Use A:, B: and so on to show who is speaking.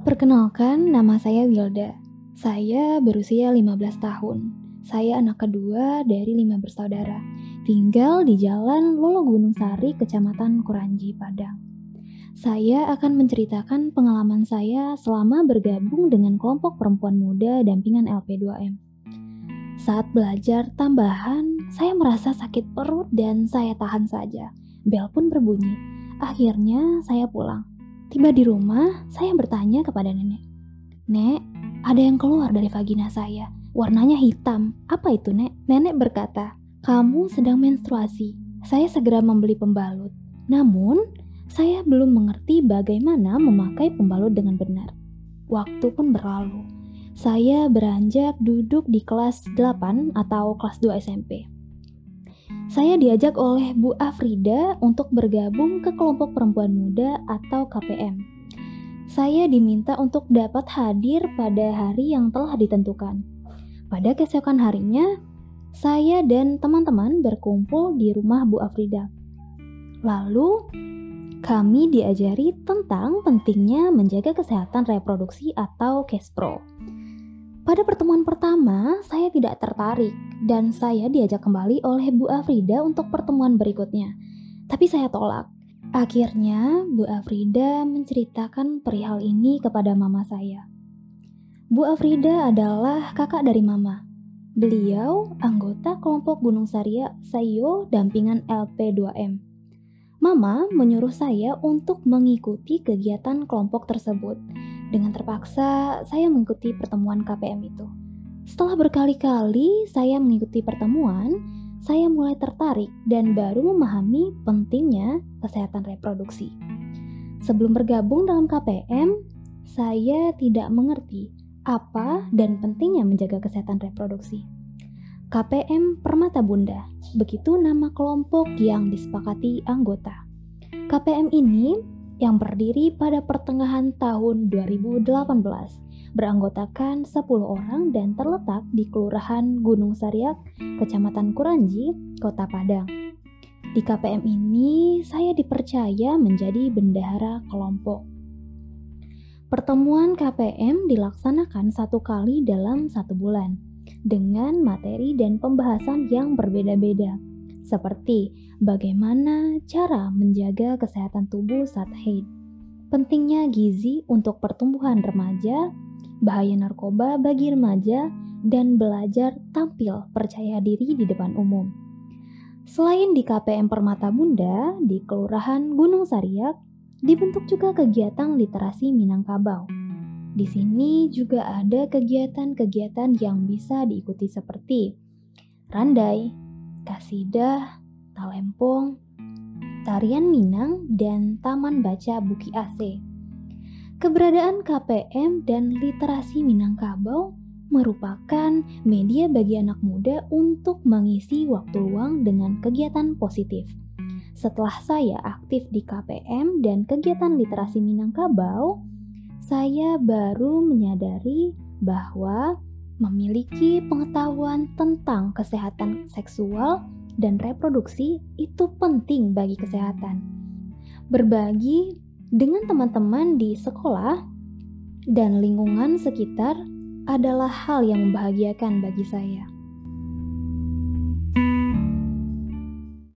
A: Perkenalkan, nama saya Wilda. Saya berusia 15 tahun. Saya anak kedua dari lima bersaudara. Tinggal di Jalan Lolo Gunung Sari, Kecamatan Kuranji, Padang. Saya akan menceritakan pengalaman saya selama bergabung dengan kelompok perempuan muda dampingan LP2M. Saat belajar tambahan, saya merasa sakit perut dan saya tahan saja. Bel pun berbunyi. Akhirnya saya pulang. Tiba di rumah, saya bertanya kepada nenek. Nek, ada yang keluar dari vagina saya. Warnanya hitam. Apa itu, Nek? Nenek berkata, kamu sedang menstruasi. Saya segera membeli pembalut. Namun, saya belum mengerti bagaimana memakai pembalut dengan benar. Waktu pun berlalu. Saya beranjak duduk di kelas 8 atau kelas 2 SMP saya diajak oleh Bu Afrida untuk bergabung ke kelompok perempuan muda atau KPM. Saya diminta untuk dapat hadir pada hari yang telah ditentukan. Pada keesokan harinya, saya dan teman-teman berkumpul di rumah Bu Afrida. Lalu, kami diajari tentang pentingnya menjaga kesehatan reproduksi atau KESPRO. Pada pertemuan pertama, saya tidak tertarik dan saya diajak kembali oleh Bu Afrida untuk pertemuan berikutnya. Tapi saya tolak. Akhirnya, Bu Afrida menceritakan perihal ini kepada mama saya. Bu Afrida adalah kakak dari mama. Beliau anggota kelompok Gunung Saria Sayo dampingan LP2M. Mama menyuruh saya untuk mengikuti kegiatan kelompok tersebut dengan terpaksa, saya mengikuti pertemuan KPM itu. Setelah berkali-kali saya mengikuti pertemuan, saya mulai tertarik dan baru memahami pentingnya kesehatan reproduksi. Sebelum bergabung dalam KPM, saya tidak mengerti apa dan pentingnya menjaga kesehatan reproduksi. KPM Permata Bunda, begitu nama kelompok yang disepakati anggota. KPM ini yang berdiri pada pertengahan tahun 2018 beranggotakan 10 orang dan terletak di Kelurahan Gunung Sariak, Kecamatan Kuranji, Kota Padang. Di KPM ini, saya dipercaya menjadi bendahara kelompok. Pertemuan KPM dilaksanakan satu kali dalam satu bulan, dengan materi dan pembahasan yang berbeda-beda seperti bagaimana cara menjaga kesehatan tubuh saat haid, pentingnya gizi untuk pertumbuhan remaja, bahaya narkoba bagi remaja, dan belajar tampil percaya diri di depan umum. Selain di KPM Permata Bunda di Kelurahan Gunung Sariak, dibentuk juga kegiatan literasi Minangkabau. Di sini juga ada kegiatan-kegiatan yang bisa diikuti seperti randai, kasidah, talempong, tarian Minang, dan Taman Baca Buki AC. Keberadaan KPM dan literasi Minangkabau merupakan media bagi anak muda untuk mengisi waktu luang dengan kegiatan positif. Setelah saya aktif di KPM dan kegiatan literasi Minangkabau, saya baru menyadari bahwa memiliki pengetahuan tentang kesehatan seksual dan reproduksi itu penting bagi kesehatan. Berbagi dengan teman-teman di sekolah dan lingkungan sekitar adalah hal yang membahagiakan bagi saya.